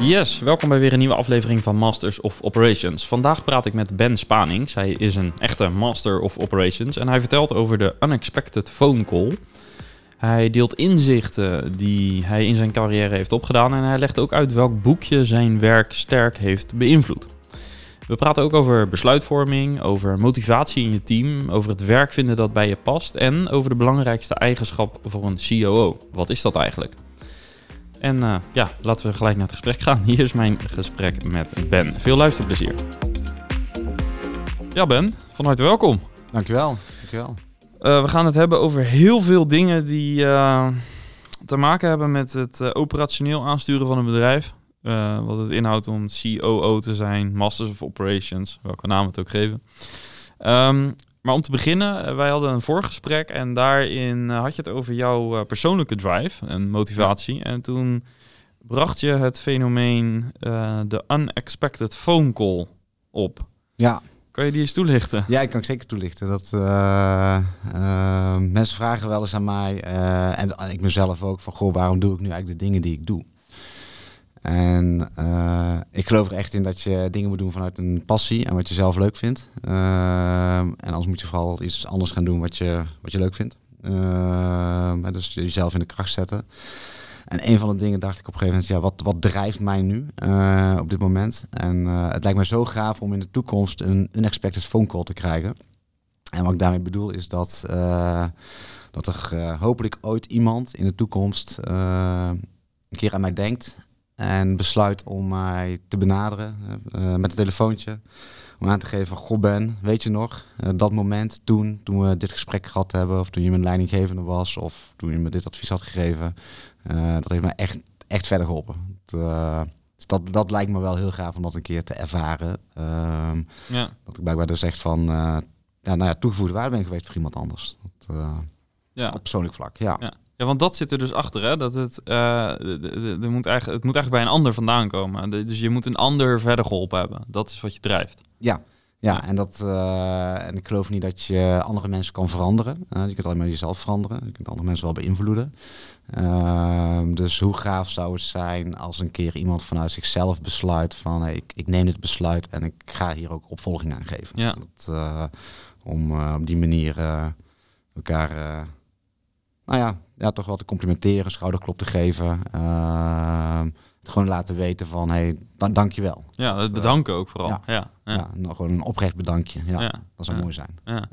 Yes, welkom bij weer een nieuwe aflevering van Masters of Operations. Vandaag praat ik met Ben Spanings. Hij is een echte Master of Operations en hij vertelt over de Unexpected Phone Call. Hij deelt inzichten die hij in zijn carrière heeft opgedaan en hij legt ook uit welk boekje zijn werk sterk heeft beïnvloed. We praten ook over besluitvorming, over motivatie in je team, over het werk vinden dat bij je past en over de belangrijkste eigenschap voor een COO. Wat is dat eigenlijk? En uh, ja, laten we gelijk naar het gesprek gaan. Hier is mijn gesprek met Ben. Veel luisterplezier. Ja, Ben, van harte welkom. Dankjewel. Dankjewel. Uh, we gaan het hebben over heel veel dingen die uh, te maken hebben met het operationeel aansturen van een bedrijf. wat het inhoudt om COO te zijn, Masters of Operations, welke naam het ook geven. Um, maar om te beginnen, wij hadden een voorgesprek en daarin had je het over jouw persoonlijke drive en motivatie. Ja. En toen bracht je het fenomeen uh, de unexpected phone call op. Ja. Kan je die eens toelichten? Ja, ik kan ik zeker toelichten. Dat, uh, uh, mensen vragen wel eens aan mij, en ik mezelf ook, van goh, waarom doe ik nu eigenlijk de dingen die ik doe? En uh, ik geloof er echt in dat je dingen moet doen vanuit een passie en wat je zelf leuk vindt. Uh, en anders moet je vooral iets anders gaan doen wat je, wat je leuk vindt. Uh, dus jezelf in de kracht zetten. En een van de dingen dacht ik op een gegeven moment, ja, wat, wat drijft mij nu op dit moment? En het lijkt me zo gaaf om in de toekomst een unexpected phone call te krijgen. En wat ik daarmee bedoel is dat, dat er hopelijk ooit iemand in de toekomst een keer aan mij denkt en besluit om mij te benaderen uh, met een telefoontje. Om aan te geven, goh Ben, weet je nog, uh, dat moment toen, toen we dit gesprek gehad hebben, of toen je mijn leidinggevende was, of toen je me dit advies had gegeven. Uh, dat heeft me echt, echt verder geholpen. Dat, dus dat, dat lijkt me wel heel gaaf om dat een keer te ervaren. Ehm, ja. Dat ik blijkbaar dus echt van ja, nou ja, toegevoegde waarde ben geweest voor iemand anders. Dat, ja. Op persoonlijk vlak, ja. ja. Ja, want dat zit er dus achter, hè? Dat het, uh, er moet eigenlijk, het moet eigenlijk bij een ander vandaan komen. Dus je moet een ander verder geholpen hebben. Dat is wat je drijft. Ja, ja, en, dat, uh, en ik geloof niet dat je andere mensen kan veranderen. Uh, je kunt alleen maar jezelf veranderen. Je kunt andere mensen wel beïnvloeden. Uh, dus hoe gaaf zou het zijn als een keer iemand vanuit zichzelf besluit van hey, ik, ik neem dit besluit en ik ga hier ook opvolging aan geven. Ja. Dat, om op die manier elkaar nou ja, ja, toch wel te complimenteren, schouderklop te geven. Uh, het gewoon laten weten van, hé, hey, dan, dankjewel. Ja, het bedanken ook vooral. Ja, ja, ja. ja nou, gewoon een oprecht bedankje. Ja, dat zou mooi zijn. Ja.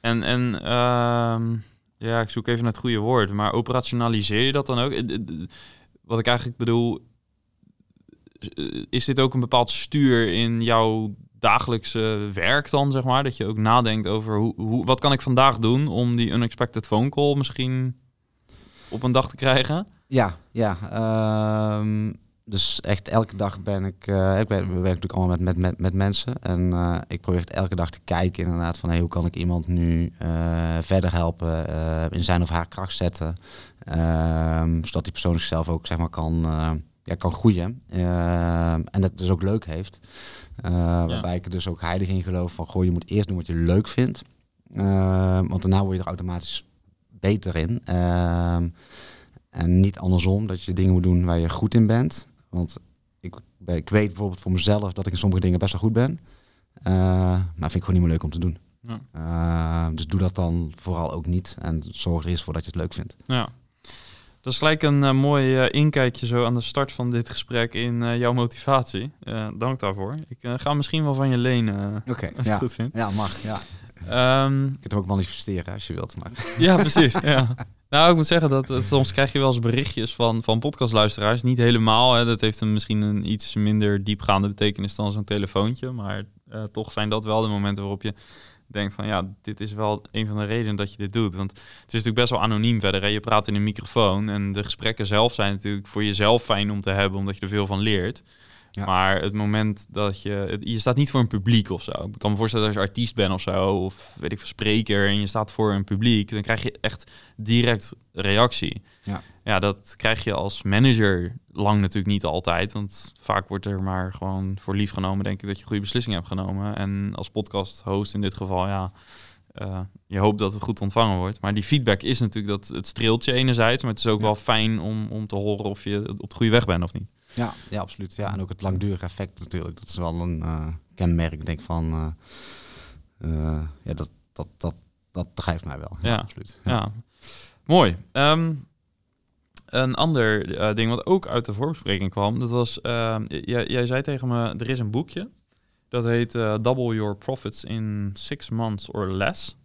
En, en uh, ja, ik zoek even naar het goede woord, maar operationaliseer je dat dan ook? Wat ik eigenlijk bedoel, is dit ook een bepaald stuur in jouw dagelijkse werk dan, zeg maar? Dat je ook nadenkt over hoe, hoe, wat kan ik vandaag doen om die unexpected phone call misschien op een dag te krijgen? Ja, ja. Um, dus echt elke dag ben ik, uh, ik ben, we werken natuurlijk allemaal met, met, met, met mensen. En uh, ik probeer elke dag te kijken inderdaad van hey, hoe kan ik iemand nu uh, verder helpen, in zijn of haar kracht zetten. Ehm, zodat die persoon zichzelf ook zeg maar kan, ja, kan groeien. Ehm, en dat dus ook leuk heeft. Waarbij ik er dus ook heilig in geloof van, goh, je moet eerst doen wat je leuk vindt. Want daarna word je er automatisch beter in. Uh, en niet andersom, dat je dingen moet doen waar je goed in bent. Want ik, ik weet bijvoorbeeld voor mezelf dat ik in sommige dingen best wel goed ben. Eh, maar vind ik gewoon niet meer leuk om te doen. Ja. dus doe dat dan vooral ook niet. En zorg er eens voor dat je het leuk vindt. Ja, dat is gelijk een uh, mooi uh, inkijkje zo aan de start van dit gesprek in uh, jouw motivatie. dank daarvoor. Ik ga misschien wel van je lenen, Oké, okay, als ja. het goed vindt. Ja, mag. Ja. Um, je kunt hem ook manifesteren als je wilt. Maar. Ja, precies. ja. Nou, ik moet zeggen dat soms krijg je wel eens berichtjes van, van podcastluisteraars. Niet helemaal. Hè. Dat heeft een, misschien een iets minder diepgaande betekenis dan zo'n telefoontje. Maar toch zijn dat wel de momenten waarop je denkt van ja, dit is wel een van de redenen dat je dit doet. Want het is natuurlijk best wel anoniem verder. Hè? Je praat in een microfoon en de gesprekken zelf zijn natuurlijk voor jezelf fijn om te hebben, omdat je er veel van leert. Ja. Maar het moment dat je... Je staat niet voor een publiek of zo. Ik kan me voorstellen dat als je artiest bent of zo... of weet ik veel, spreker... en je staat voor een publiek... dan krijg je echt direct reactie. Ja, ja dat krijg je als manager lang natuurlijk niet altijd. Want vaak wordt er maar gewoon voor lief genomen... denk ik dat je goede beslissingen hebt genomen. En als podcast host in dit geval, ja... eh, je hoopt dat het goed ontvangen wordt. Maar die feedback is natuurlijk dat het streelt je enerzijds, maar het is ook Ja. wel fijn om, om te horen of je op de goede weg bent of niet. Ja, ja, absoluut. Ja, en ook het langdurige effect natuurlijk. Dat is wel een eh, kenmerk, denk ik, van... eh, eh, ja, dat, dat, dat, dat drijft mij wel. Ja, Ja. absoluut. Ja, mooi. Ehm, een ander ding wat ook uit de voorbespreking kwam, dat was, jij, jij zei tegen me, er is een boekje, dat heet Double Your Profits in Six Months or Less.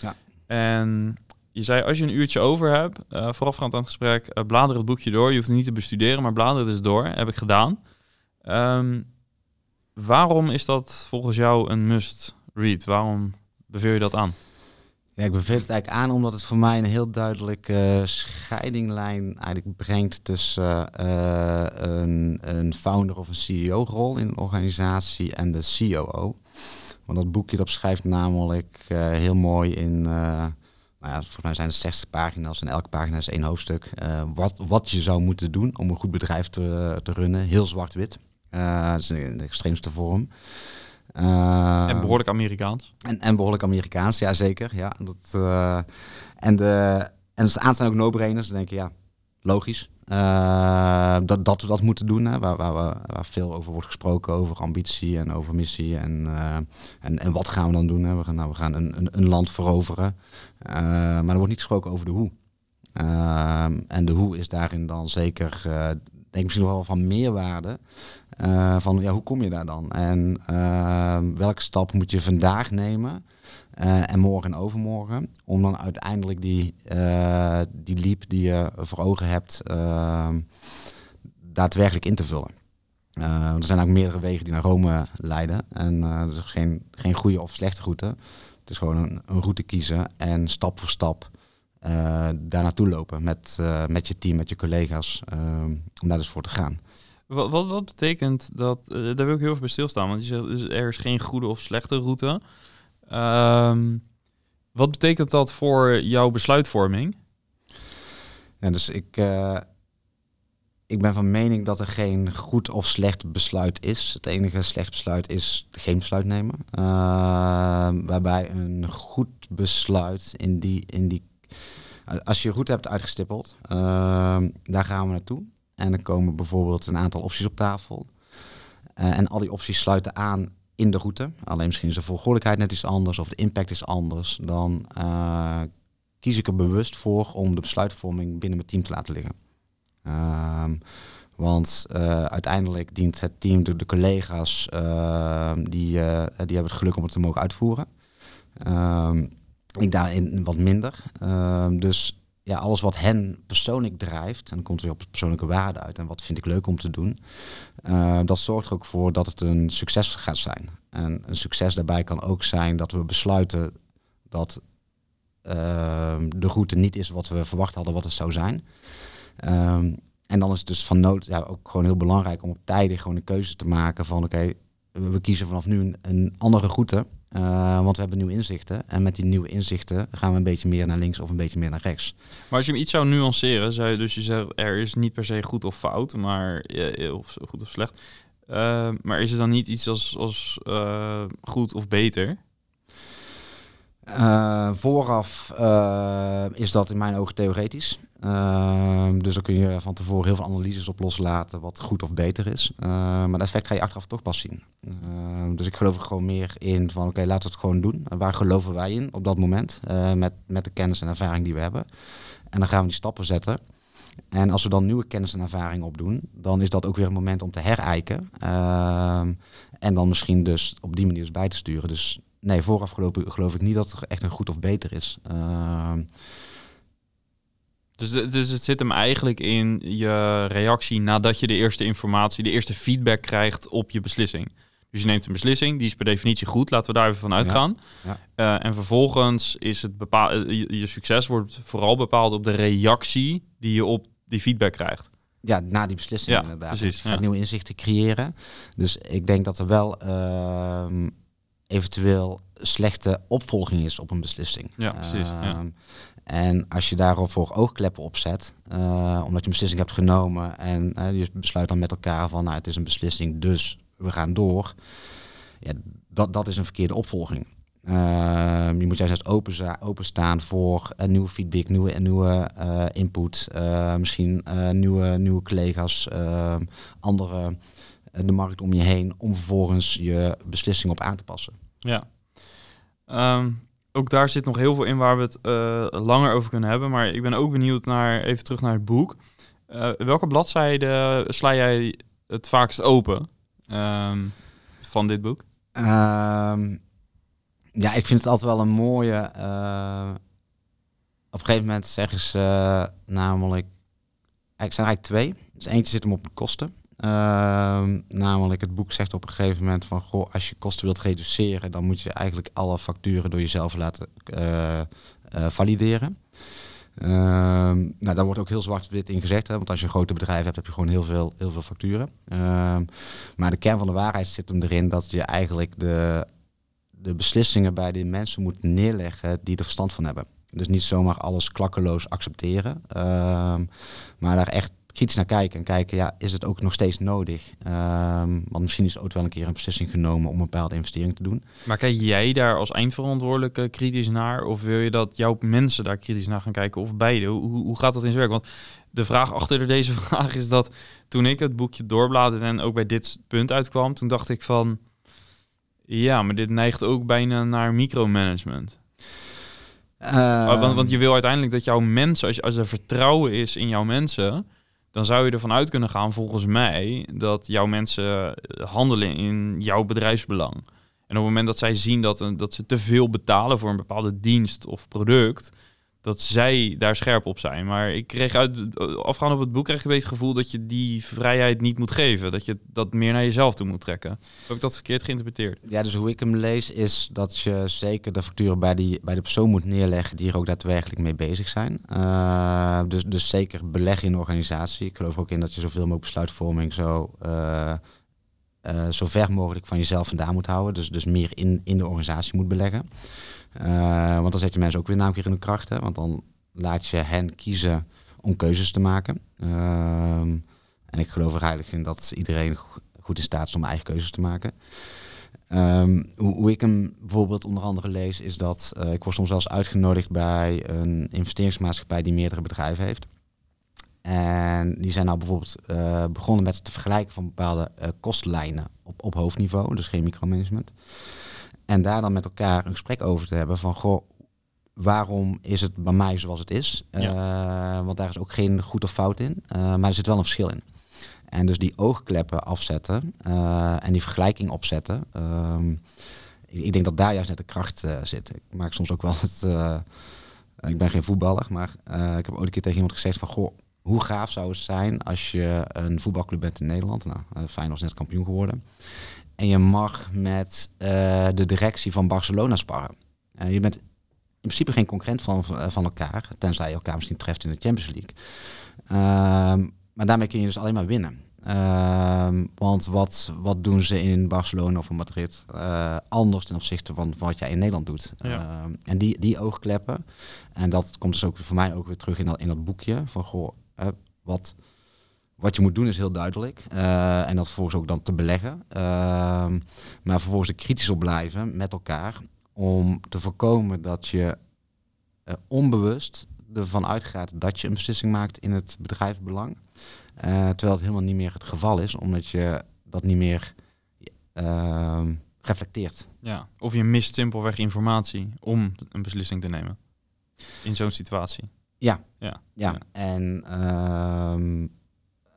Ja. En je zei, als je een uurtje over hebt, eh, voorafgaand aan het gesprek, eh, blader het boekje door. Je hoeft het niet te bestuderen, maar blader het eens door. Heb ik gedaan. Ehm, waarom is dat volgens jou een must-read? Waarom beveel je dat aan? Ja, ik beveel het eigenlijk aan omdat het voor mij een heel duidelijke scheidinglijn eigenlijk brengt tussen eh, een, een founder of een CEO-rol in een organisatie en de COO. Want dat boekje dat beschrijft namelijk eh, heel mooi in, eh, nou ja, volgens mij zijn het 60 pagina's en elke pagina is één hoofdstuk, eh, wat, wat je zou moeten doen om een goed bedrijf te, te runnen. Heel zwart-wit. Eh, dat is in de extreemste vorm. Eh, en behoorlijk Amerikaans. en, en behoorlijk Amerikaans, ja zeker. Ja, dat, en, de, en het aanstaan ook no-brainers. Dan denk je, ja, logisch. Eh, dat, dat we dat moeten doen, hè, waar, waar, waar, veel over wordt gesproken, over ambitie en over missie. En, eh, en, en wat gaan we dan doen? Hè? We gaan, nou, we gaan een, een, een land veroveren. Eh, maar er wordt niet gesproken over de hoe. Ehm, en de hoe is daarin dan zeker, denk ik misschien nog wel van meerwaarde. Van ja, hoe kom je daar dan? En ehm, welke stap moet je vandaag nemen? Eh, en morgen en overmorgen. Om dan uiteindelijk die, eh, die leap die je voor ogen hebt, ehm, daadwerkelijk in te vullen. Eh, er zijn ook meerdere wegen die naar Rome leiden. En er is geen, geen goede of slechte route. Het is gewoon een, een route kiezen en stap voor stap daar naartoe lopen met, met je team, met je collega's, ehm, om daar dus voor te gaan. Wat, wat, betekent dat? daar wil ik heel even bij stilstaan, want je zegt dus er is geen goede of slechte route. Ehm, wat betekent dat voor jouw besluitvorming? Dus ik, eh, ik ben van mening dat er geen goed of slecht besluit is. Het enige slecht besluit is geen besluit nemen. Eh, waarbij een goed besluit in die, in die. Als je goed hebt uitgestippeld, eh, daar gaan we naartoe. En dan komen bijvoorbeeld een aantal opties op tafel. Eh, en al die opties sluiten aan in de route. Alleen misschien is de volgordelijkheid net iets anders of de impact is anders. Dan eh, kies ik er bewust voor om de besluitvorming binnen mijn team te laten liggen. Ehm, want eh, uiteindelijk dient het team, de, de collega's, ehm, die, eh, die hebben het geluk om het te mogen uitvoeren. Ehm, ik daarin wat minder. Dus ja, alles wat hen persoonlijk drijft, en dan komt weer op persoonlijke waarde uit en wat vind ik leuk om te doen, eh, dat zorgt er ook voor dat het een succes gaat zijn. En een succes daarbij kan ook zijn dat we besluiten dat ehm, de route niet is wat we verwacht hadden wat het zou zijn. Ehm, en dan is het dus van nood ja, ook gewoon heel belangrijk om op tijdig gewoon een keuze te maken van oké, we kiezen vanaf nu een andere route. Eh, want we hebben nieuwe inzichten. En met die nieuwe inzichten gaan we een beetje meer naar links of een beetje meer naar rechts. Maar als je hem iets zou nuanceren, zou je dus je zegt er is niet per se goed of fout, maar of goed of slecht. Eh, maar is er dan niet iets als, als eh, goed of beter? Vooraf is dat in mijn ogen theoretisch. Eh, dus dan kun je van tevoren heel veel analyses op loslaten wat goed of beter is. Maar dat effect ga je achteraf toch pas zien. Eh, dus ik geloof er gewoon meer in van oké, laten we het gewoon doen. En waar geloven wij in op dat moment? eh, met, met de kennis en ervaring die we hebben. En dan gaan we die stappen zetten. En als we dan nieuwe kennis en ervaring opdoen, dan is dat ook weer een moment om te herijken. Ehm, en dan misschien dus op die manier dus bij te sturen. Dus nee, vooraf geloof ik, geloof ik niet dat er echt een goed of beter is. Ehm, Dus, dus het zit hem eigenlijk in je reactie nadat je de eerste informatie, de eerste feedback krijgt op je beslissing. Dus je neemt een beslissing, die is per definitie goed, laten we daar even van uitgaan. ja. Eh, en vervolgens is het bepaal, eh, je, je succes wordt vooral bepaald op de reactie die je op die feedback krijgt. ja, na die beslissing Ja, inderdaad. precies, Dus je gaat ja. nieuwe inzichten creëren. Dus ik denk dat er wel ehm, eventueel slechte opvolging is op een beslissing. Ja, precies, ja. Ehm, En als je daarvoor oogkleppen op zet, eh, omdat je een beslissing hebt genomen en je besluit dan met elkaar van, nou, het is een beslissing, dus we gaan door. Ja, dat, dat is een verkeerde opvolging. Ehm, je moet juist open openstaan voor een nieuwe feedback, nieuwe, nieuwe eh, input. eh, misschien eh, nieuwe, nieuwe collega's, ehm, andere, eh, de markt om je heen. Om vervolgens je beslissing op aan te passen. Ja. Ehm, ook daar zit nog heel veel in waar we het eh, langer over kunnen hebben. Maar ik ben ook benieuwd naar, even terug naar het boek. Eh, welke bladzijde sla jij het vaakst open ehm, van dit boek? Ehm, ja, ik vind het altijd wel een mooie. eh, op een gegeven moment zeggen ze eh, namelijk. Het zijn eigenlijk twee. Dus eentje zit hem op de kosten. Ehm, namelijk, het boek zegt op een gegeven moment van: Goh, als je kosten wilt reduceren, dan moet je eigenlijk alle facturen door jezelf laten eh, valideren. Ehm, nou, daar wordt ook heel zwart-wit in gezegd. Hè, want als je een grote bedrijf hebt, heb je gewoon heel veel, heel veel facturen. Ehm, maar de kern van de waarheid zit hem erin dat je eigenlijk de, de beslissingen bij de mensen moet neerleggen die er verstand van hebben. Dus niet zomaar alles klakkeloos accepteren, ehm, maar daar echt kritisch naar kijken en kijken, ja, is het ook nog steeds nodig? Ehm, want misschien is ooit wel een keer een beslissing genomen om een bepaalde investering te doen. Maar kijk jij daar als eindverantwoordelijke kritisch naar? Of wil je dat jouw mensen daar kritisch naar gaan kijken? Of beide? Hoe, hoe gaat dat in zijn werk? Want de vraag achter deze vraag is dat toen ik het boekje doorbladerde en ook bij dit punt uitkwam, toen dacht ik van, ja, maar dit neigt ook bijna naar micromanagement. Ehm, want, want je wil uiteindelijk dat jouw mensen, als, als er vertrouwen is in jouw mensen, dan zou je ervan uit kunnen gaan, volgens mij, dat jouw mensen handelen in jouw bedrijfsbelang. En op het moment dat zij zien dat, een- dat ze te veel betalen voor een bepaalde dienst of product, dat zij daar scherp op zijn. Maar ik kreeg uit, afgaan op het boek, kreeg ik een beetje het gevoel dat je die vrijheid niet moet geven. Dat je dat meer naar jezelf toe moet trekken. Heb ik dat verkeerd geïnterpreteerd? Ja, dus hoe ik hem lees is dat je zeker de facturen bij, die, bij de persoon moet neerleggen die er ook daadwerkelijk mee bezig zijn. Eh, dus, dus zeker beleggen in de organisatie. Ik geloof ook in dat je zoveel mogelijk besluitvorming zo, eh, eh, zo ver mogelijk van jezelf vandaan moet houden. Dus, dus meer in, in de organisatie moet beleggen. Eh, want dan zet je mensen ook weer namelijk in de kracht. Hè? Want dan laat je hen kiezen om keuzes te maken. Ehm, en ik geloof er eigenlijk in dat iedereen go- goed in staat is om eigen keuzes te maken. Ehm, hoe, ik hem bijvoorbeeld onder andere lees, is dat eh, ik word soms eens uitgenodigd bij een investeringsmaatschappij die meerdere bedrijven heeft. En die zijn nou bijvoorbeeld eh, begonnen met te vergelijken van bepaalde kostlijnen op, op hoofdniveau, dus geen micromanagement. En daar dan met elkaar een gesprek over te hebben van, goh, waarom is het bij mij zoals het is? Eh, want daar is ook geen goed of fout in, eh, maar er zit wel een verschil in. En dus die oogkleppen afzetten eh, en die vergelijking opzetten. ehm, ik, ik denk dat daar juist net de kracht zit. Ik maak soms ook wel het. ik ben geen voetballer, maar ik heb ooit een keer tegen iemand gezegd van goh, hoe gaaf zou het zijn als je een voetbalclub bent in Nederland. Nou, Feyenoord is net kampioen geworden. En je mag met eh, de directie van Barcelona sparren. Eh, je bent in principe geen concurrent van, van elkaar, tenzij je elkaar misschien treft in de Champions League. Ehm, maar daarmee kun je dus alleen maar winnen. Ehm, want wat, wat doen ze in Barcelona of in Madrid eh, anders ten opzichte van, van wat jij in Nederland doet? Ja. Ehm, en die, die oogkleppen, en dat komt dus ook voor mij ook weer terug in dat, in dat boekje van goh, wat, wat je moet doen is heel duidelijk. Eh, en dat vervolgens ook dan te beleggen. Ehm, maar vervolgens er kritisch op blijven met elkaar om te voorkomen dat je eh, onbewust ervan uitgaat dat je een beslissing maakt in het bedrijfsbelang. Eh, terwijl het helemaal niet meer het geval is, omdat je dat niet meer ehm, reflecteert. Ja. Of je mist simpelweg informatie om een beslissing te nemen. In zo'n situatie. Ja, Ja. ja. Ja. en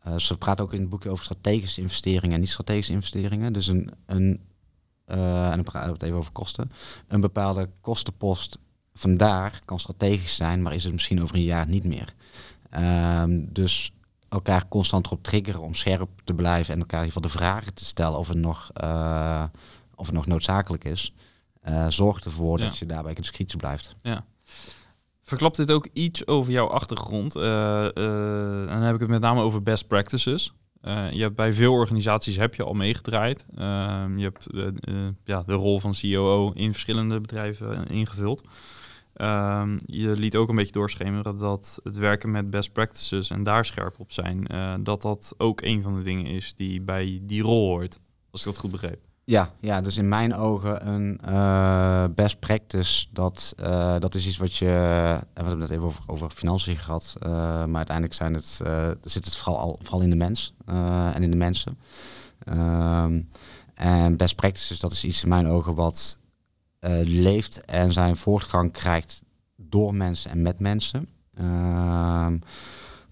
eh, ze praten ook in het boekje over strategische investeringen en niet strategische investeringen. Dus een, een eh, en dan praten we het even over kosten. Een bepaalde kostenpost vandaag kan strategisch zijn, maar is het misschien over een jaar niet meer. Ehm, dus elkaar constant erop triggeren om scherp te blijven en elkaar in ieder geval de vragen te stellen of het nog, eh, of het nog noodzakelijk is. zorgt ervoor Ja. dat je daarbij kritisch blijft. Verklapt dit ook iets over jouw achtergrond? Eh, eh, dan heb ik het met name over best practices. Eh, je hebt bij veel organisaties heb je al meegedraaid. Ehm, je hebt ja, de rol van COO in verschillende bedrijven ingevuld. Ehm, je liet ook een beetje doorschemeren dat het werken met best practices en daar scherp op zijn, dat dat ook een van de dingen is die bij die rol hoort. Als ik dat goed begreep. Ja, ja, dus in mijn ogen een uh, best practice, dat, uh, dat is iets wat je, we hebben het even over, over financiën gehad, maar uiteindelijk zijn het, zit het vooral, al, vooral in de mens en in de mensen. Um, en best practices, dat is iets in mijn ogen wat leeft en zijn voortgang krijgt door mensen en met mensen. Ehm,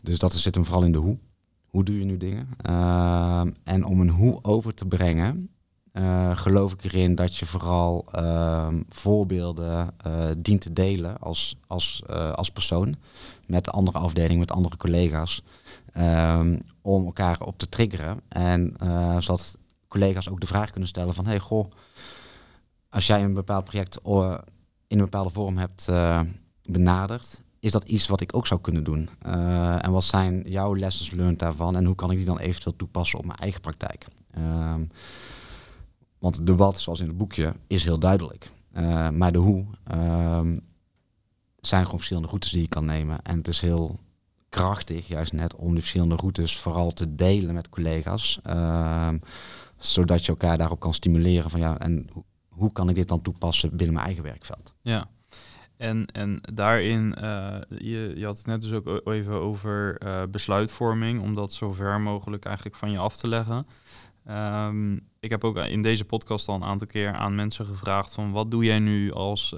dus dat zit hem vooral in de hoe. Hoe doe je nu dingen? Ehm, en om een hoe over te brengen, uh, geloof ik erin dat je vooral ehm, voorbeelden uh, dient te delen als, als, uh, als persoon met de andere afdeling, met andere collega's, um, om elkaar op te triggeren. En zodat collega's ook de vraag kunnen stellen van, hey goh, als jij een bepaald project in een bepaalde vorm hebt benaderd, is dat iets wat ik ook zou kunnen doen? en wat zijn jouw lessons learned daarvan en hoe kan ik die dan eventueel toepassen op mijn eigen praktijk? Um, want de wat, zoals in het boekje, is heel duidelijk. Uh, maar de hoe uh, zijn gewoon verschillende routes die je kan nemen. En het is heel krachtig, juist net, om die verschillende routes vooral te delen met collega's. Uh, zodat je elkaar daarop kan stimuleren van ja, en hoe kan ik dit dan toepassen binnen mijn eigen werkveld? Ja. En, en daarin, uh, je, je had het net dus ook even over uh, besluitvorming, om dat zo ver mogelijk eigenlijk van je af te leggen. Um, ik heb ook in deze podcast al een aantal keer aan mensen gevraagd van wat doe jij nu als,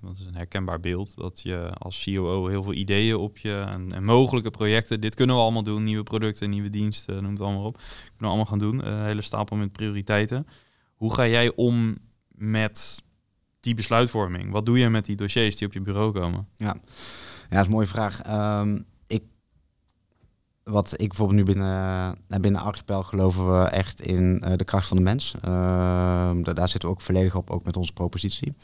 dat is een herkenbaar beeld, dat je als COO heel veel ideeën op je en, en, mogelijke projecten, dit kunnen we allemaal doen, nieuwe producten, nieuwe diensten, noem het allemaal op, kunnen we allemaal gaan doen, een hele stapel met prioriteiten. Hoe ga jij om met die besluitvorming? Wat doe je met die dossiers die op je bureau komen? Ja, ja dat is een mooie vraag. Um, wat ik bijvoorbeeld nu binnen, uh, binnen Archipel geloven we echt in uh, de kracht van de mens. Uh, daar zitten we ook volledig op, ook met onze propositie.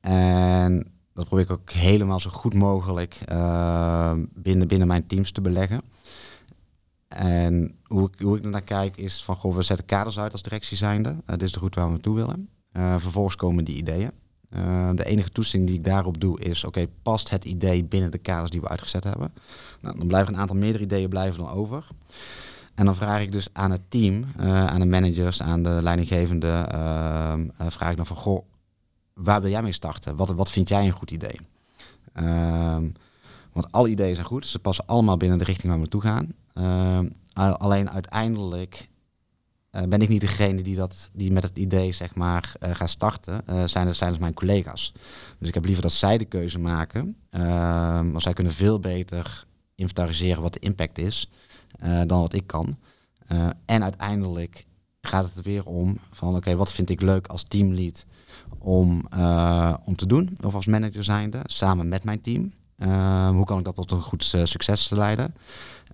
En dat probeer ik ook helemaal zo goed mogelijk ehm, binnen, binnen mijn teams te beleggen. En hoe ik, hoe ik naar kijk is van, goh, we zetten kaders uit als directie zijnde. dit is de route waar we naartoe willen. vervolgens komen die ideeën. Uh, de enige toestemming die ik daarop doe is, oké, past het idee binnen de kaders die we uitgezet hebben? Nou, dan blijven een aantal meerdere ideeën blijven dan over. En dan vraag ik dus aan het team, uh, aan de managers, aan de leidinggevende, uh, vraag ik dan van, goh, waar wil jij mee starten? Wat, wat vind jij een goed idee? Ehm, want alle ideeën zijn goed, ze passen allemaal binnen de richting waar we naartoe gaan. Ehm, alleen uiteindelijk uh, ben ik niet degene die, dat, die met het idee zeg maar, uh, gaat starten, uh, zijn, het, zijn mijn collega's. Dus ik heb liever dat zij de keuze maken, ehm, want zij kunnen veel beter inventariseren wat de impact is dan wat ik kan. en uiteindelijk gaat het er weer om van oké, wat vind ik leuk als teamlead om, om te doen, of als manager zijnde, samen met mijn team. Ehm, hoe kan ik dat tot een goed succes leiden?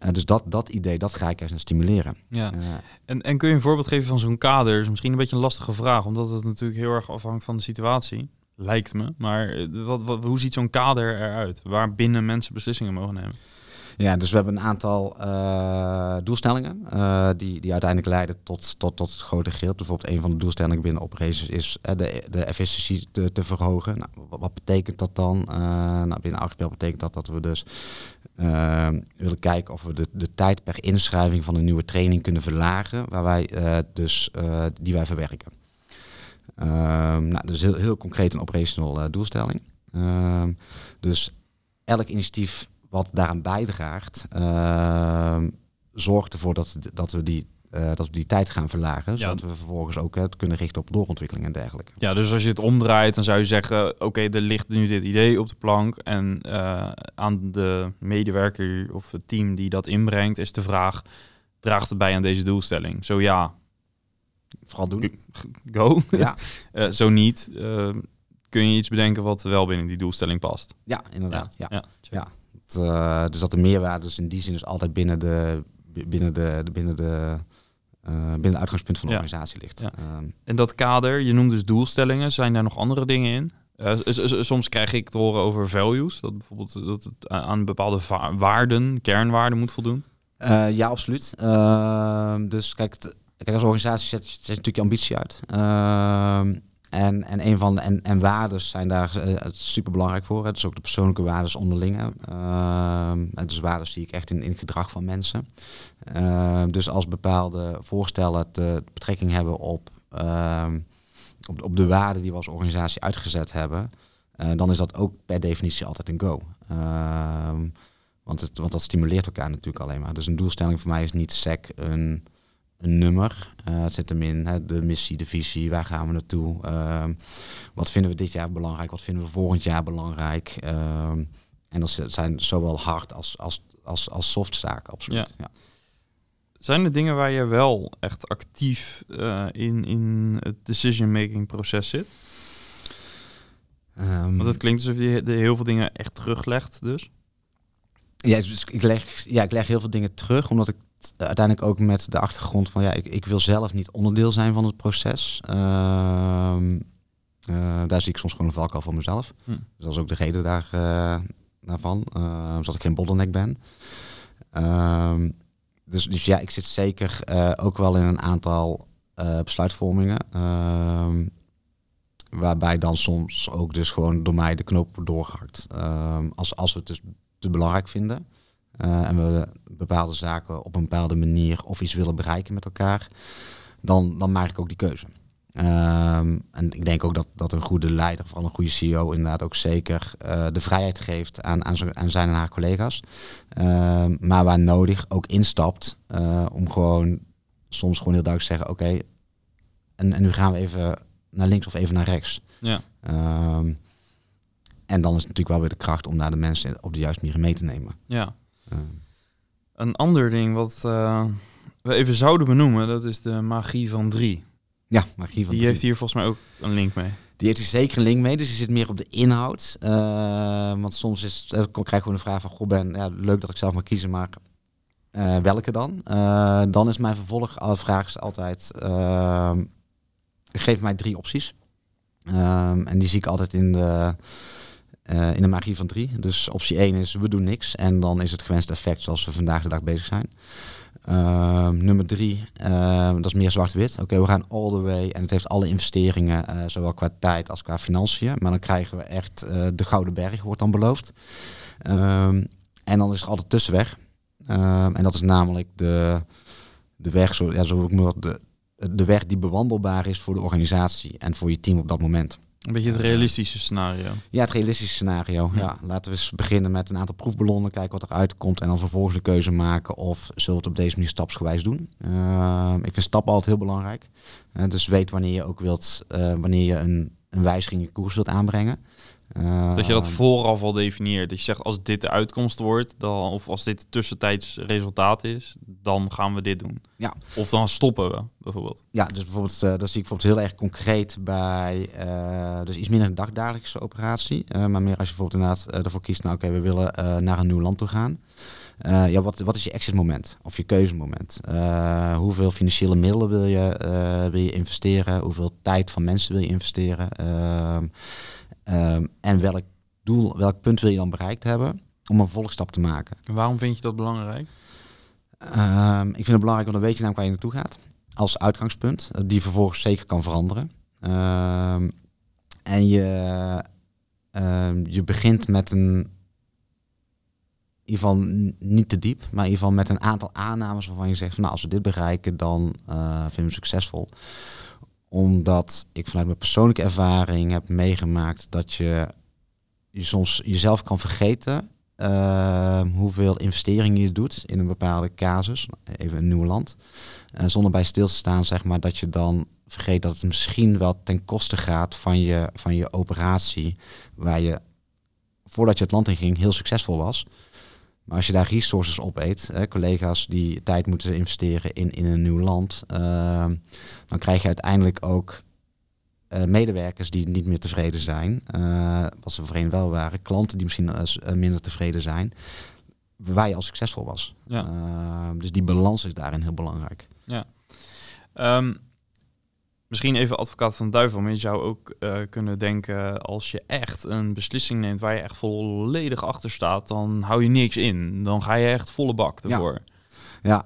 Uh, dus dat, dat idee, dat ga ik eens stimuleren. Ja. Uh, en, en kun je een voorbeeld geven van zo'n kader? Is misschien een beetje een lastige vraag, omdat het natuurlijk heel erg afhangt van de situatie. Lijkt me. Maar eh, wat, wat, hoe ziet zo'n kader eruit? Waar binnen mensen beslissingen mogen nemen? Ja, dus we hebben een aantal uh, doelstellingen uh, die, die uiteindelijk leiden tot, tot, tot het grote geheel. Bijvoorbeeld een van de doelstellingen binnen operations is uh, de, de efficiëntie te, te verhogen. Nou, wat, betekent dat dan? nou, binnen Archipel betekent dat dat we dus willen kijken of we de, de tijd per inschrijving van een nieuwe training kunnen verlagen, waar wij dus die wij verwerken. Ehm, nou, dus heel, heel concreet een operational doelstelling. Ehm, dus elk initiatief wat daaraan bijdraagt, uh, zorgt ervoor dat, dat, we die, uh, dat we die tijd gaan verlagen. Ja. Zodat we vervolgens ook het kunnen richten op doorontwikkeling en dergelijke. Ja, dus als je het omdraait, dan zou je zeggen: oké, er ligt nu dit idee op de plank. En uh, aan de medewerker of het team die dat inbrengt, is de vraag: draagt het bij aan deze doelstelling? Zo ja. Vooral doen. Go. Ja. uh, zo niet. kun je iets bedenken wat wel binnen die doelstelling past? Ja, inderdaad. Ja. ja. ja. Uh, dus dat de meerwaarde dus in die zin dus altijd binnen de, binnen de, binnen de, uh, binnen het uitgangspunt van de organisatie ligt. Ja. Um, en dat kader, je noemt dus doelstellingen, zijn daar nog andere dingen in? Uh, soms krijg ik te horen over values, dat bijvoorbeeld dat het aan bepaalde waarden, kernwaarden moet voldoen. ja, absoluut. Ehm, dus kijk, kijk, als organisatie zet, zet natuurlijk je ambitie uit. Ehm, en, en een van de en, en waardes zijn daar super belangrijk voor. Het is ook de persoonlijke waardes onderling. Uh, dus waardes zie ik echt in, in gedrag van mensen. Uh, dus als bepaalde voorstellen te betrekking hebben op ehm, op, op de waarden die we als organisatie uitgezet hebben, eh, dan is dat ook per definitie altijd een go. Ehm, want, het, want dat stimuleert elkaar natuurlijk alleen maar. Dus een doelstelling voor mij is niet sec een, een nummer. Eh, het zit hem in hè, de missie, de visie, waar gaan we naartoe? Ehm, wat vinden we dit jaar belangrijk? Wat vinden we volgend jaar belangrijk? Ehm, en dat zijn zowel hard als, als, als, als soft zaken, absoluut. Ja. Zijn er dingen waar je wel echt actief uh, in, in het decision-making proces zit? Um, Want het klinkt alsof je de heel veel dingen echt teruglegt, dus. Ja, dus ik leg, ja, ik leg heel veel dingen terug, omdat ik uiteindelijk ook met de achtergrond van ja, ik, ik wil zelf niet onderdeel zijn van het proces. Uh, uh, daar zie ik soms gewoon een valkuil voor mezelf. Hm. Dus dat is ook de reden daar, uh, daarvan, uh, zodat ik geen bottleneck ben. Ehm, dus, dus ja, ik zit zeker ook wel in een aantal besluitvormingen. Ehm, waarbij dan soms ook dus gewoon door mij de knoop wordt doorgehakt. als, als we het dus te belangrijk vinden. Uh, en we bepaalde zaken op een bepaalde manier of iets willen bereiken met elkaar, dan, dan maak ik ook die keuze. Um, en ik denk ook dat, dat een goede leider, vooral een goede CEO, inderdaad ook zeker uh, de vrijheid geeft aan, aan, aan zijn en haar collega's. Um, maar waar nodig ook instapt uh, om gewoon soms gewoon heel duidelijk te zeggen: oké, en, en nu gaan we even naar links of even naar rechts. Ja. Um, en dan is het natuurlijk wel weer de kracht om naar de mensen op de juiste manier mee te nemen. Ja. Een ander ding wat uh, we even zouden benoemen, dat is de magie van drie. Ja, magie van Die heeft hier volgens mij ook een link mee. Die heeft hier zeker een link mee, dus die zit meer op de inhoud. Uh, want soms is, krijg ik gewoon de vraag van, goh Ben, ja, leuk dat ik zelf mag kiezen, maar welke dan? dan is mijn vervolgvraag altijd, geef mij drie opties. Ehm, en die zie ik altijd in de uh, in de magie van drie. Dus optie 1 is we doen niks en dan is het gewenste effect zoals we vandaag de dag bezig zijn. Uh, nummer drie, uh, dat is meer zwart-wit. Oké, we gaan all the way en het heeft alle investeringen, uh, zowel qua tijd als qua financiën. Maar dan krijgen we echt de Gouden Berg, wordt dan beloofd. Ehm, en dan is er altijd tussenweg. Ehm, en dat is namelijk de, de weg, zo, ja, zo de, de weg die bewandelbaar is voor de organisatie en voor je team op dat moment. Een beetje het realistische scenario. Ja, het realistische scenario. Ja. Laten we eens beginnen met een aantal proefballonnen, kijken wat eruit komt en dan vervolgens de keuze maken of zullen we het op deze manier stapsgewijs doen. Uh, ik vind stappen altijd heel belangrijk. Uh, dus weet wanneer je ook wilt, uh, wanneer je een, een wijziging in koers wilt aanbrengen. Uh, dat je dat vooraf al definieert. Dat je zegt als dit de uitkomst wordt, dan, of als dit tussentijds resultaat is, dan gaan we dit doen. Ja. Of dan stoppen we bijvoorbeeld. Ja, dus bijvoorbeeld, uh, dat zie ik bijvoorbeeld heel erg concreet bij, uh, dus iets minder een dagdagelijkse operatie, maar meer als je bijvoorbeeld inderdaad ervoor kiest, nou oké, okay, we willen naar een nieuw land toe gaan. ja, wat, wat is je exit moment of je keuzemoment? hoeveel financiële middelen wil je, wil je investeren? Hoeveel tijd van mensen wil je investeren? Ehm, Um, en welk doel, welk punt wil je dan bereikt hebben om een volgstap te maken. waarom vind je dat belangrijk? Um, ik vind het belangrijk, want dan weet je namelijk waar je naartoe gaat. Als uitgangspunt, eh, die vervolgens zeker kan veranderen. Um, en je, je begint met een, in ieder geval niet te diep, maar in ieder geval met een aantal aannames waarvan je zegt, van, nou als we dit bereiken, dan uh, vinden we succesvol omdat ik vanuit mijn persoonlijke ervaring heb meegemaakt dat je, je soms jezelf kan vergeten uh, hoeveel investeringen je doet in een bepaalde casus, even een nieuw land. Uh, zonder bij stil te staan, zeg maar, dat je dan vergeet dat het misschien wel ten koste gaat van je, van je operatie, waar je voordat je het land in ging heel succesvol was. Maar als je daar resources op eet, hè, collega's die tijd moeten investeren in, in een nieuw land, uh, dan krijg je uiteindelijk ook uh, medewerkers die niet meer tevreden zijn, uh, wat ze voorheen wel waren, klanten die misschien uh, minder tevreden zijn, waar je al succesvol was. Ja. Ehm, dus die balans is daarin heel belangrijk. Ja. Um, Misschien even advocaat van de duivel, maar je zou ook uh, kunnen denken als je echt een beslissing neemt waar je echt volledig achter staat, dan hou je niks in. Dan ga je echt volle bak ervoor. Ja.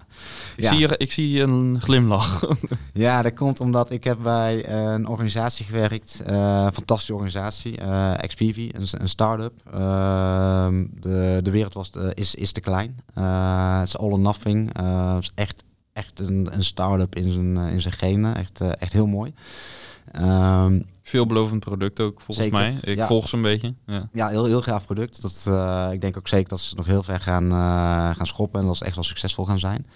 Ik, Zie, je, ik zie een glimlach. ja, dat komt omdat ik heb bij een organisatie gewerkt, uh, een fantastische organisatie, uh, XPV, een, een start-up. Uh, de, de wereld was, is, is te klein. Het is all or nothing. Het is echt echt een, een start-up in zijn, in zijn genen. Echt, echt heel mooi. Um, Veelbelovend product ook, volgens mij. Ik volg ze een beetje. Ja, ja heel, heel gaaf product. Dat, uh, ik denk ook zeker dat ze nog heel ver gaan, uh, gaan schoppen en dat ze echt wel succesvol gaan zijn.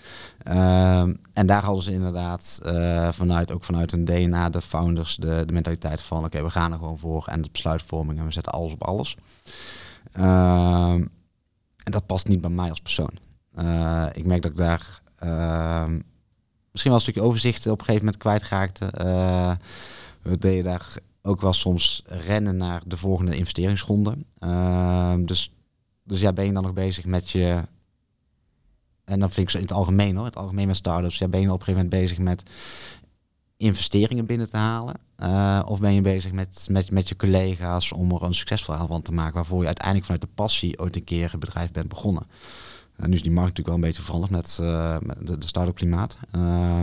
Uh, en daar hadden ze inderdaad uh, vanuit, ook vanuit een DNA, de founders, de, de mentaliteit van oké, we gaan er gewoon voor en de besluitvorming en we zetten alles op alles. Ehm, en dat past niet bij mij als persoon. ik merk dat ik daar ehm, misschien wel een stukje overzicht op een gegeven moment kwijtraakte we deden daar ook wel soms rennen naar de volgende investeringsronde. Uh, dus, dus ja, ben je dan nog bezig met je... En dan vind ik zo in het algemeen hoor, het algemeen met startups. Ja, ben je op een gegeven moment bezig met investeringen binnen te halen? Uh, of ben je bezig met, met, met je collega's om er een succesverhaal van te maken... waarvoor je uiteindelijk vanuit de passie ooit een keer het bedrijf bent begonnen? Nu is die markt natuurlijk wel een beetje veranderd met, met de, de start-up klimaat. Uh,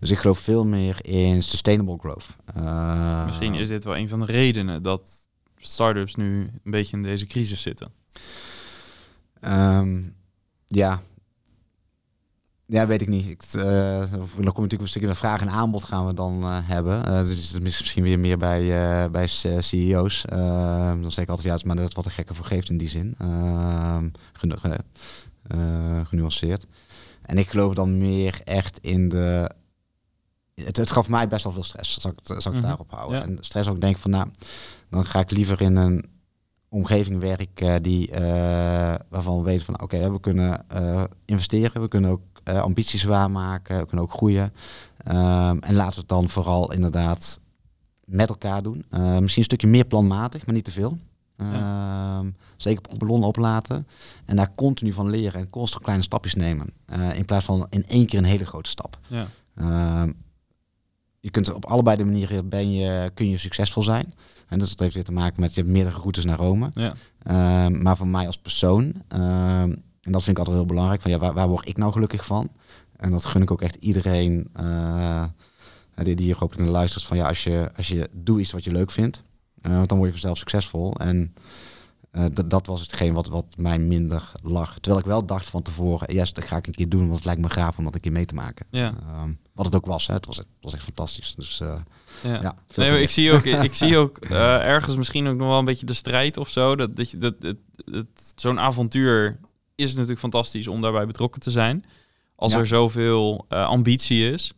dus ik geloof veel meer in sustainable growth. Uh, Misschien is dit wel een van de redenen dat startups nu een beetje in deze crisis zitten. Um, ja. Ja, weet ik niet. Ik, uh, dan kom natuurlijk een stukje met vraag en aanbod gaan we dan uh, hebben. Uh, dus het is misschien weer meer bij, bij CEO's. Ehm, dan zeg ik altijd, ja, maar dat is wat de gekke voor geeft in die zin. Ehm, uh, genuanceerd. En ik geloof dan meer echt in de. Het, het gaf mij best wel veel stress, zal ik, zal ik mhm. daarop houden. En stress ook denk van, nou, dan ga ik liever in een omgeving werken die, uh, waarvan we weten van, oké, we kunnen uh, investeren, we kunnen ook ambities waarmaken, we kunnen ook groeien. Um, en laten we het dan vooral inderdaad met elkaar doen. misschien een stukje meer planmatig, maar niet te veel. Ja. Ehm, zeker ballonnen oplaten. En daar continu van leren en constant kleine stapjes nemen. Uh, in plaats van in één keer een hele grote stap. Ja. Uh, je kunt op allebei de manieren ben je, kun je succesvol zijn. En dus dat heeft weer te maken met je hebt meerdere routes naar Rome. Ja. Uh, maar voor mij als persoon, en dat vind ik altijd heel belangrijk, van ja, waar, waar, word ik nou gelukkig van? En dat gun ik ook echt iedereen uh, die, die hier hopelijk naar luistert. Van ja, als je, als je doe iets wat je leuk vindt, want dan word je vanzelf succesvol. En uh, dat was hetgeen wat, wat mij minder lag. Terwijl ik wel dacht van tevoren, yes, dat ga ik een keer doen, want het lijkt me gaaf om dat een keer mee te maken. Ja. Uh, wat het ook was, hè. Het, was, het was echt fantastisch. Dus uh, ja. ja nee, ik zie ook, ik zie ook ergens misschien ook nog wel een beetje de strijd of zo. Dat, dat, dat, dat, dat zo'n avontuur is natuurlijk fantastisch om daarbij betrokken te zijn. Als er zoveel ambitie is.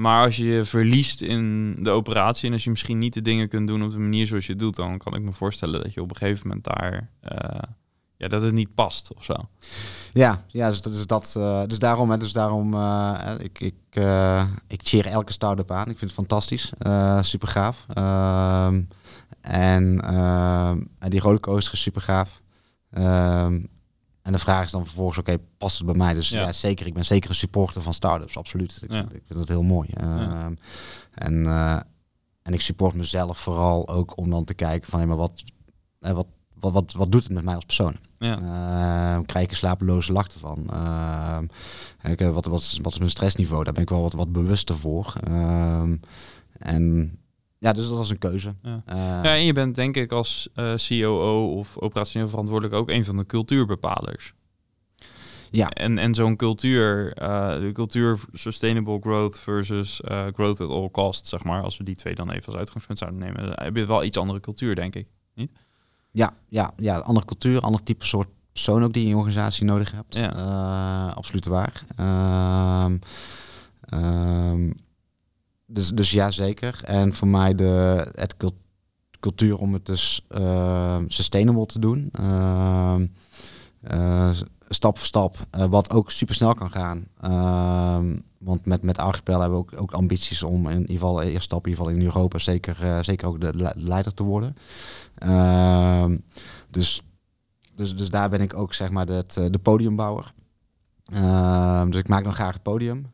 Maar als je verliest in de operatie en als je misschien niet de dingen kunt doen op de manier zoals je doet, dan kan ik me voorstellen dat je op een gegeven moment daar, uh, ja, dat het niet past of zo. Ja, ja dus, dus dat, uh, dus daarom, hè, dus daarom, uh, ik, ik, ik cheer elke start-up aan. Ik vind het fantastisch, super gaaf. Ehm, en die rollercoaster is super gaaf. Ehm, en de vraag is dan vervolgens, oké, past het bij mij? Dus ja. zeker. Ik ben zeker een supporter van startups, absoluut. Ik, vind, ik vind dat heel mooi. Ehm, en, uh, en ik support mezelf vooral ook om dan te kijken van, hé, maar wat, uh, wat, wat, wat, wat doet het met mij als persoon? Ja. Uh, krijg ik een slapeloze lach ervan? Uh, wat, wat, is, wat is mijn stressniveau? Daar ben ik wel wat, wat bewuster voor. en ja, dus dat was een keuze. Ja. Uh, ja, en je bent denk ik als uh, COO of operationeel verantwoordelijk ook een van de cultuurbepalers. Ja. En, en zo'n cultuur, uh, de cultuur sustainable growth versus growth at all costs, zeg maar, als we die twee dan even als uitgangspunt zouden nemen, heb je wel iets andere cultuur, denk ik. Niet? Ja, ja, ja, andere cultuur, ander type soort persoon ook die je in je organisatie nodig hebt. Ja. absoluut waar. Ehm, ehm, dus, dus ja, zeker. En voor mij de het cultuur om het dus uh, sustainable te doen. Uh, uh, stap voor stap, uh, wat ook super snel kan gaan. Ehm, want met, met Archipel hebben we ook, ook ambities om in ieder geval eerst stap in ieder geval in Europa zeker, zeker ook de leider te worden. Ehm, dus, dus, dus daar ben ik ook zeg maar de, de podiumbouwer. dus ik maak dan graag het podium.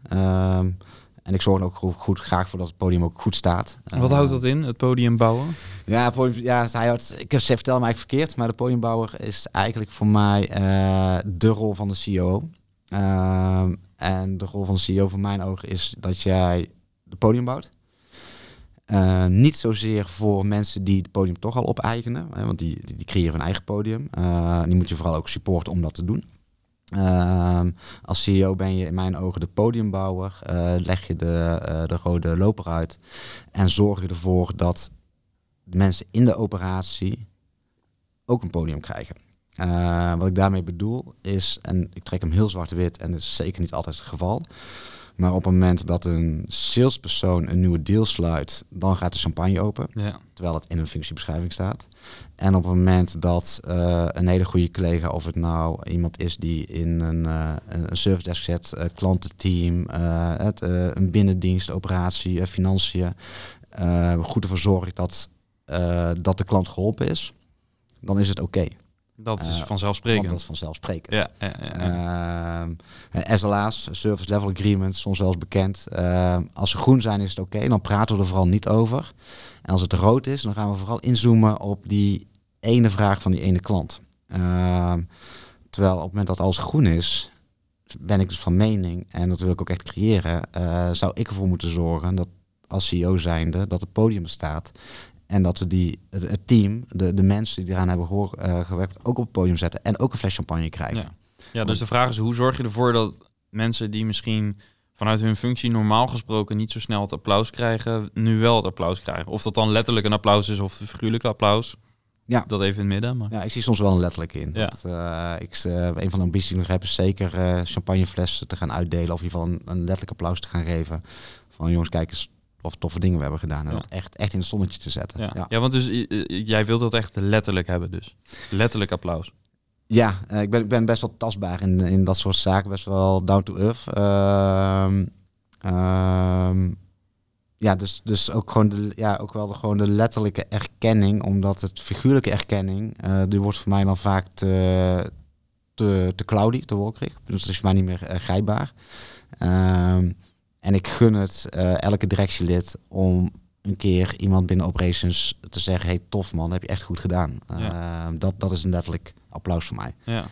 En ik zorg er ook goed, graag voor dat het podium ook goed staat. Wat houdt dat in, het podium bouwen? Ja, podium, ja hij houdt, ik heb, ze vertellen mij eigenlijk verkeerd, maar de podiumbouwer is eigenlijk voor mij uh, de rol van de CEO. Uh, en de rol van de CEO voor mijn ogen is dat jij de podium bouwt. Uh, niet zozeer voor mensen die het podium toch al opeigenen, hè, want die, die, die, creëren hun eigen podium. die moet je vooral ook supporten om dat te doen. Ehm, als CEO ben je in mijn ogen de podiumbouwer, eh, leg je de, uh, de rode loper uit en zorg je ervoor dat de mensen in de operatie ook een podium krijgen. Uh, wat ik daarmee bedoel is, en ik trek hem heel zwart-wit en dat is zeker niet altijd het geval. Maar op het moment dat een salespersoon een nieuwe deal sluit, dan gaat de champagne open. Ja. Terwijl het in een functiebeschrijving staat. En op het moment dat uh, een hele goede collega, of het nou iemand is die in een, uh, een service desk zet, uh, klantenteam, het, een binnendienst, operatie, financiën, goed ervoor zorgt dat, dat de klant geholpen is, dan is het oké. Dat is vanzelfsprekend. dat is vanzelfsprekend. Ja, ja, ja, ja. SLA's, Service Level Agreements, soms wel eens bekend. Uh, als ze groen zijn is het oké, dan praten we er vooral niet over. En als het rood is, dan gaan we vooral inzoomen op die ene vraag van die ene klant. Uh, terwijl op het moment dat alles groen is, ben ik dus van mening, en dat wil ik ook echt creëren, uh, zou ik ervoor moeten zorgen dat als CEO zijnde, dat het podium staat en dat we die, het, team, de, de mensen die eraan hebben gehoor, uh, gewerkt, ook op het podium zetten en ook een fles champagne krijgen. Ja. ja, dus de vraag is, hoe zorg je ervoor dat mensen die misschien vanuit hun functie normaal gesproken niet zo snel het applaus krijgen, nu wel het applaus krijgen? Of dat dan letterlijk een applaus is of een figuurlijk applaus? Ja. Dat even in het midden. Maar... Ja, ik zie soms wel een letterlijk in. Ja. Dat, uh, ik, uh, een van de ambities die ik nog heb is zeker uh, champagneflessen te gaan uitdelen. Of in ieder geval een, een letterlijk applaus te gaan geven. Van jongens, kijk eens of toffe dingen we hebben gedaan. En dat echt, echt in het zonnetje te zetten. Ja, ja. want dus jij wilt dat echt letterlijk hebben dus. Letterlijk applaus. Ja, uh, ik, ben, ik ben best wel tastbaar in, in dat soort zaken. Best wel down to earth. Uh, uh, ja, dus, dus ook, gewoon de, ja, ook wel de, gewoon de letterlijke erkenning. Omdat het figuurlijke erkenning, uh, die wordt voor mij dan vaak te, te, te cloudy, te wolkerig. Dus dat is voor mij niet meer uh, grijpbaar. Ehm, en ik gun het uh, elke directielid om een keer iemand binnen operations te zeggen: hey, tof man, heb je echt goed gedaan. Ja. Uh, dat, dat is een letterlijk applaus voor mij. Ja.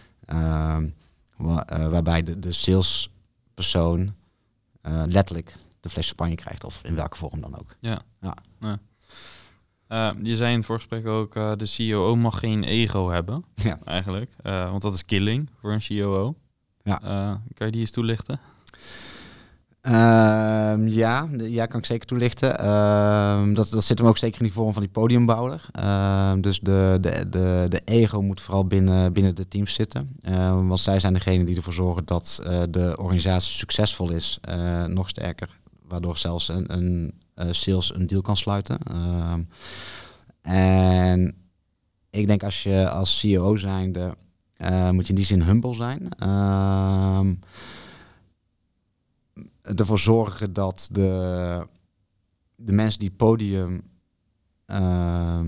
Waar, uh, waarbij de, de salespersoon letterlijk de fles champagne krijgt, of in welke vorm dan ook. Ja. ja. ja. je zei in het voorgesprek ook: de CEO mag geen ego hebben. Ja. Eigenlijk. want dat is killing voor een CEO. Ja. kan je die eens toelichten? Uh, ja, ja, kan ik zeker toelichten. Uh, dat, dat zit hem ook zeker in die vorm van die podiumbouwer. Uh, dus de, de, de, de ego moet vooral binnen, binnen de teams zitten. want zij zijn degene die ervoor zorgen dat uh, de organisatie succesvol is, uh, nog sterker. Waardoor zelfs een, een sales een deal kan sluiten. en ik denk als je als CEO zijnde, moet je in die zin humble zijn ervoor zorgen dat de, de mensen die podium uh,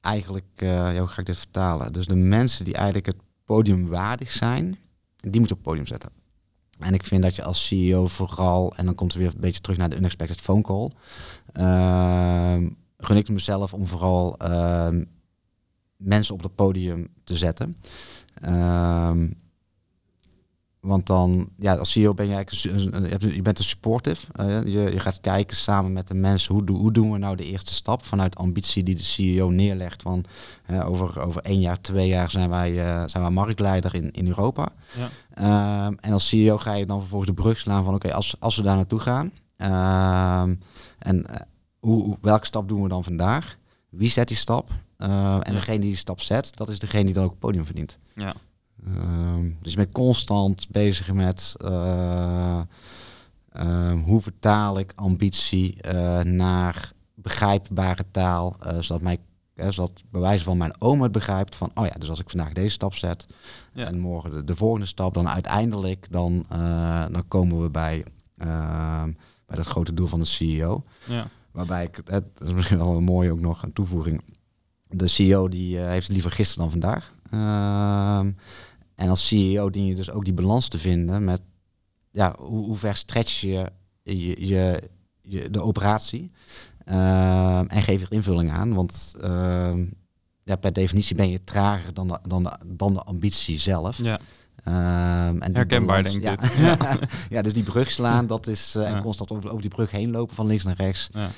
eigenlijk, ja, hoe ga ik dit vertalen? Dus de mensen die eigenlijk het podium waardig zijn, die moeten op het podium zetten. En ik vind dat je als CEO vooral, en dan komt er weer een beetje terug naar de unexpected phone call, uh, gun ik mezelf om vooral ehm, mensen op het podium te zetten. Ehm, want dan, ja, als CEO ben je eigenlijk, je bent een supportive. Uh, je, je gaat kijken samen met de mensen, hoe, hoe doen we nou de eerste stap vanuit ambitie die de CEO neerlegt. Van uh, over, over één jaar, twee jaar zijn wij, uh, zijn wij marktleider in, in Europa. Ja. Ehm, en als CEO ga je dan vervolgens de brug slaan van oké, als, als we daar naartoe gaan. Ehm, en hoe, welke stap doen we dan vandaag? Wie zet die stap? en degene die die stap zet, dat is degene die dan ook het podium verdient. Ja. Ehm, dus je bent constant bezig met uh, hoe vertaal ik ambitie uh, naar begrijpbare taal, uh, zodat, mij, zodat bij wijze van mijn oom het begrijpt van, oh ja, dus als ik vandaag deze stap zet ja. en morgen de, de, volgende stap, dan uiteindelijk dan, dan komen we bij, ehm, bij dat grote doel van de CEO. Ja. Waarbij ik, het is misschien wel een mooie ook nog een toevoeging. De CEO die heeft liever gisteren dan vandaag. Ehm, en als CEO dien je dus ook die balans te vinden met ja, hoe, hoe ver stretch je, je, je, je de operatie uh, en geef er invulling aan. Want uh, ja, per definitie ben je trager dan de, dan de, dan de ambitie zelf. Ja. Um, en Herkenbaar, balans, denk ik. Ja. ja. ja, dus die brug slaan, dat is uh, en constant over, over die brug heen lopen van links naar rechts. Ja,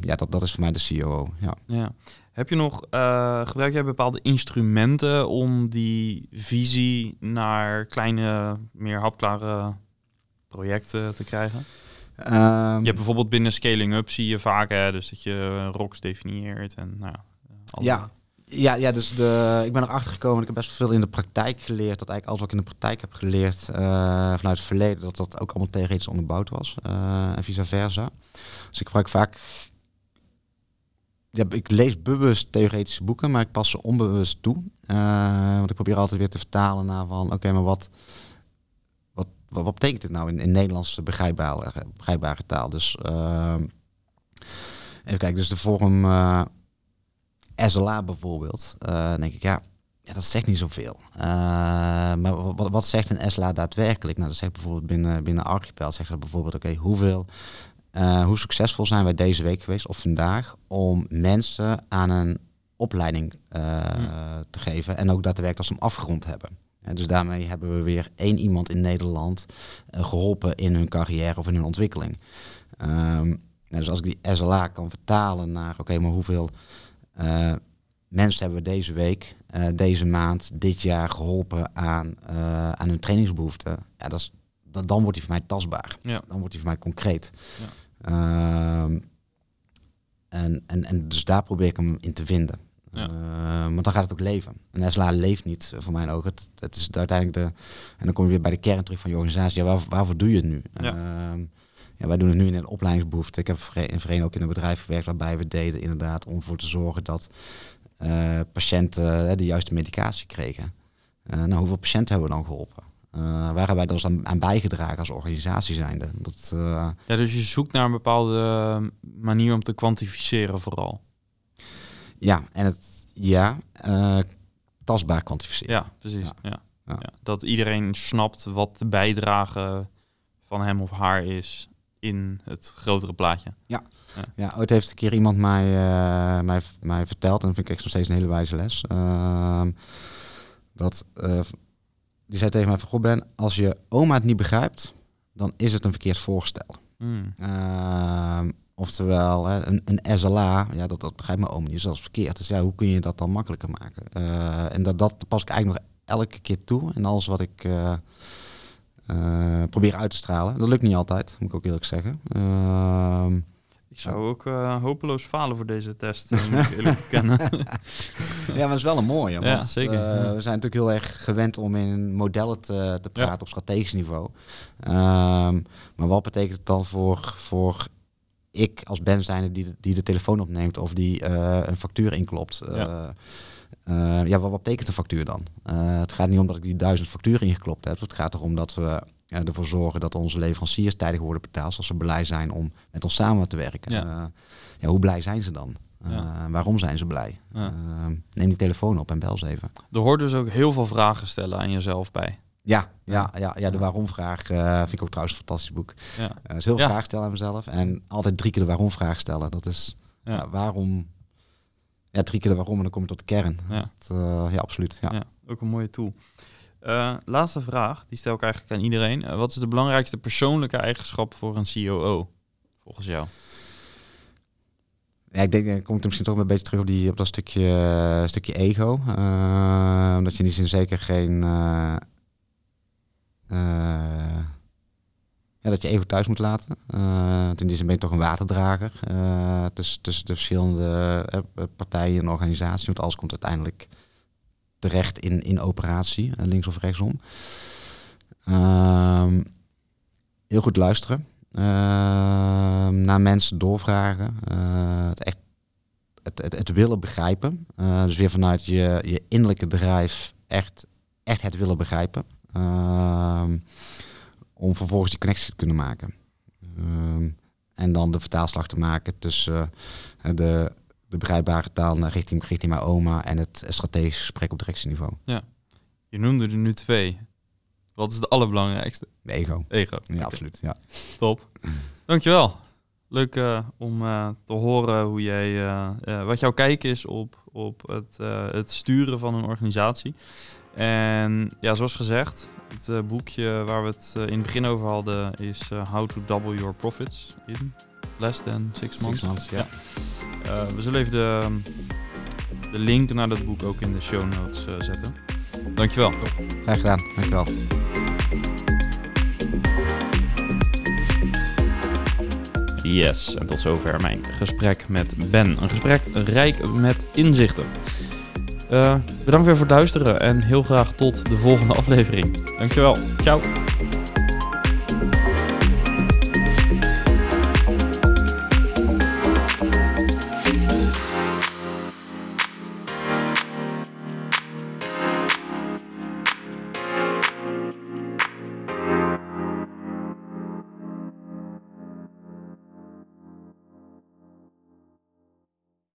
ja dat, dat is voor mij de CEO. Ja. Heb je nog, eh, gebruik jij bepaalde instrumenten om die visie naar kleine, meer hapklare projecten te krijgen? Ehm, Je hebt bijvoorbeeld binnen scaling up zie je vaak, hè, dus dat je rocks definieert en nou ja. Ja, ja, dus de, ik ben erachter gekomen. Ik heb best veel in de praktijk geleerd. Dat eigenlijk alles wat ik in de praktijk heb geleerd eh, vanuit het verleden, dat dat ook allemaal theoretisch onderbouwd was. eh, en vice versa. Dus ik gebruik vaak. Ja, ik lees bewust theoretische boeken, maar ik pas ze onbewust toe. Eh, want ik probeer altijd weer te vertalen naar van, oké, maar wat, wat, wat, betekent dit nou in, in Nederlandse begrijpbare, begrijpbare taal? Dus uh, even kijken, dus de vorm uh, SLA bijvoorbeeld, uh, dan denk ik, ja, ja, dat zegt niet zoveel. Maar wat, wat zegt een SLA daadwerkelijk? Nou, dat zegt bijvoorbeeld binnen, binnen Archipel, zegt dat bijvoorbeeld, oké, hoeveel... Uh, hoe succesvol zijn wij deze week geweest of vandaag om mensen aan een opleiding uh, hmm. te geven en ook daadwerkelijk als ze hem afgerond hebben. En dus daarmee hebben we weer één iemand in Nederland uh, geholpen in hun carrière of in hun ontwikkeling. Um, dus als ik die SLA kan vertalen naar, oké, okay, maar hoeveel mensen hebben we deze week, deze maand, dit jaar geholpen aan, aan hun trainingsbehoeften, ja, dat is, dat, dan wordt die voor mij tastbaar. Ja. Dan wordt die voor mij concreet. Ja. Uh, en, en, en dus daar probeer ik hem in te vinden. Ja. Uh, want dan gaat het ook leven. En SLA leeft niet, voor mijn ogen. Het, het is uiteindelijk de... En dan kom je weer bij de kern terug van je organisatie. Ja, waar, waarvoor doe je het nu? Ja. Uh, ja, wij doen het nu in een opleidingsbehoefte. Ik heb in Verenigd ook in een bedrijf gewerkt waarbij we deden inderdaad om voor te zorgen dat uh, patiënten uh, de juiste medicatie kregen. Nou, hoeveel patiënten hebben we dan geholpen? Uh, waar hebben wij dus aan, aan, bijgedragen als organisatie zijnde? Dat, uh... Ja, dus je zoekt naar een bepaalde manier om te kwantificeren vooral. Ja, en het ja, uh, tastbaar kwantificeren. Ja, precies. Ja. Ja. Ja. Ja. Dat iedereen snapt wat de bijdrage van hem of haar is in het grotere plaatje. Ja, ja. ja ooit heeft een keer iemand mij, mij, mij verteld, en dat vind ik echt nog steeds een hele wijze les. Uh, dat die zei tegen mij van, goh Ben, als je oma het niet begrijpt, dan is het een verkeerd voorstel. Mm. Uh, oftewel, een, een SLA, ja, dat, dat begrijpt mijn oma niet, zelfs verkeerd. Dus ja, hoe kun je dat dan makkelijker maken? Uh, en dat, dat pas ik eigenlijk nog elke keer toe. En alles wat ik uh, probeer uit te stralen. Dat lukt niet altijd, moet ik ook eerlijk zeggen. Ehm, ik zou ook uh, hopeloos falen voor deze test, moet ik eerlijk bekennen. ja, maar dat is wel een mooie. Want, ja, zeker. Uh, ja. We zijn natuurlijk heel erg gewend om in modellen te, te praten Ja. op strategisch niveau. Um, maar wat betekent het dan voor, voor ik als Ben zijnde die, de- die de telefoon opneemt of die een factuur inklopt? Ja. Ja, wat, wat betekent een factuur dan? Het gaat niet om dat ik die duizend facturen ingeklopt heb. Het gaat erom dat we ervoor zorgen dat onze leveranciers tijdig worden betaald. Zoals ze blij zijn om met ons samen te werken. Ja. Uh, ja, hoe blij zijn ze dan? Ja. Waarom zijn ze blij? Neem die telefoon op en bel ze even. Er hoort dus ook heel veel vragen stellen aan jezelf bij. Ja, ja, ja, ja de waarom-vraag uh, vind ik ook trouwens een fantastisch boek. Ja. Uh, dus heel veel Ja. vragen stellen aan mezelf. En altijd drie keer de waarom-vraag stellen. Dat is Ja. ja, waarom... Ja, drie keer de waarom en dan kom je tot de kern. Ja. Dat, uh, ja, absoluut. Ja, ook een mooie tool. Eh, laatste vraag, die stel ik eigenlijk aan iedereen. Eh, wat is de belangrijkste persoonlijke eigenschap voor een COO, volgens jou? Ja, ik denk, dan kom ik misschien toch een beetje terug op, die, op dat stukje, uh, stukje ego. Uh, omdat je in die zin zeker geen... Uh, ja, dat je ego thuis moet laten. want in die zin ben je toch een waterdrager. tussen, tussen de verschillende partijen en organisaties. Want alles komt uiteindelijk terecht in, in operatie, links of rechtsom. Ehm, heel goed luisteren. Uh, naar mensen doorvragen. Uh, het, echt, het, het, willen begrijpen. Uh, dus weer vanuit je, je innerlijke drijf echt, echt het willen begrijpen. Ehm, om vervolgens die connectie te kunnen maken. Ehm, en dan de vertaalslag te maken tussen de, de begrijpbare taal naar richting, richting mijn oma en het strategische gesprek op directieniveau. Ja, je noemde er nu twee. Wat is de allerbelangrijkste? De ego. Ego. Ja, okay. absoluut. Ja. Top. Dankjewel. Leuk uh, om uh, te horen hoe jij, uh, wat jouw kijk is op, op het, het sturen van een organisatie. En ja, zoals gezegd, het boekje waar we het in het begin over hadden is How to Double Your Profits in Less Than Six Months. Six months ja. ja. we zullen even de de link naar dat boek ook in de show notes uh, zetten. Dankjewel. Graag gedaan, dankjewel. Yes, en tot zover mijn gesprek met Ben. Een gesprek rijk met inzichten. Uh, bedankt weer voor het luisteren en heel graag tot de volgende aflevering. Dankjewel. Ciao.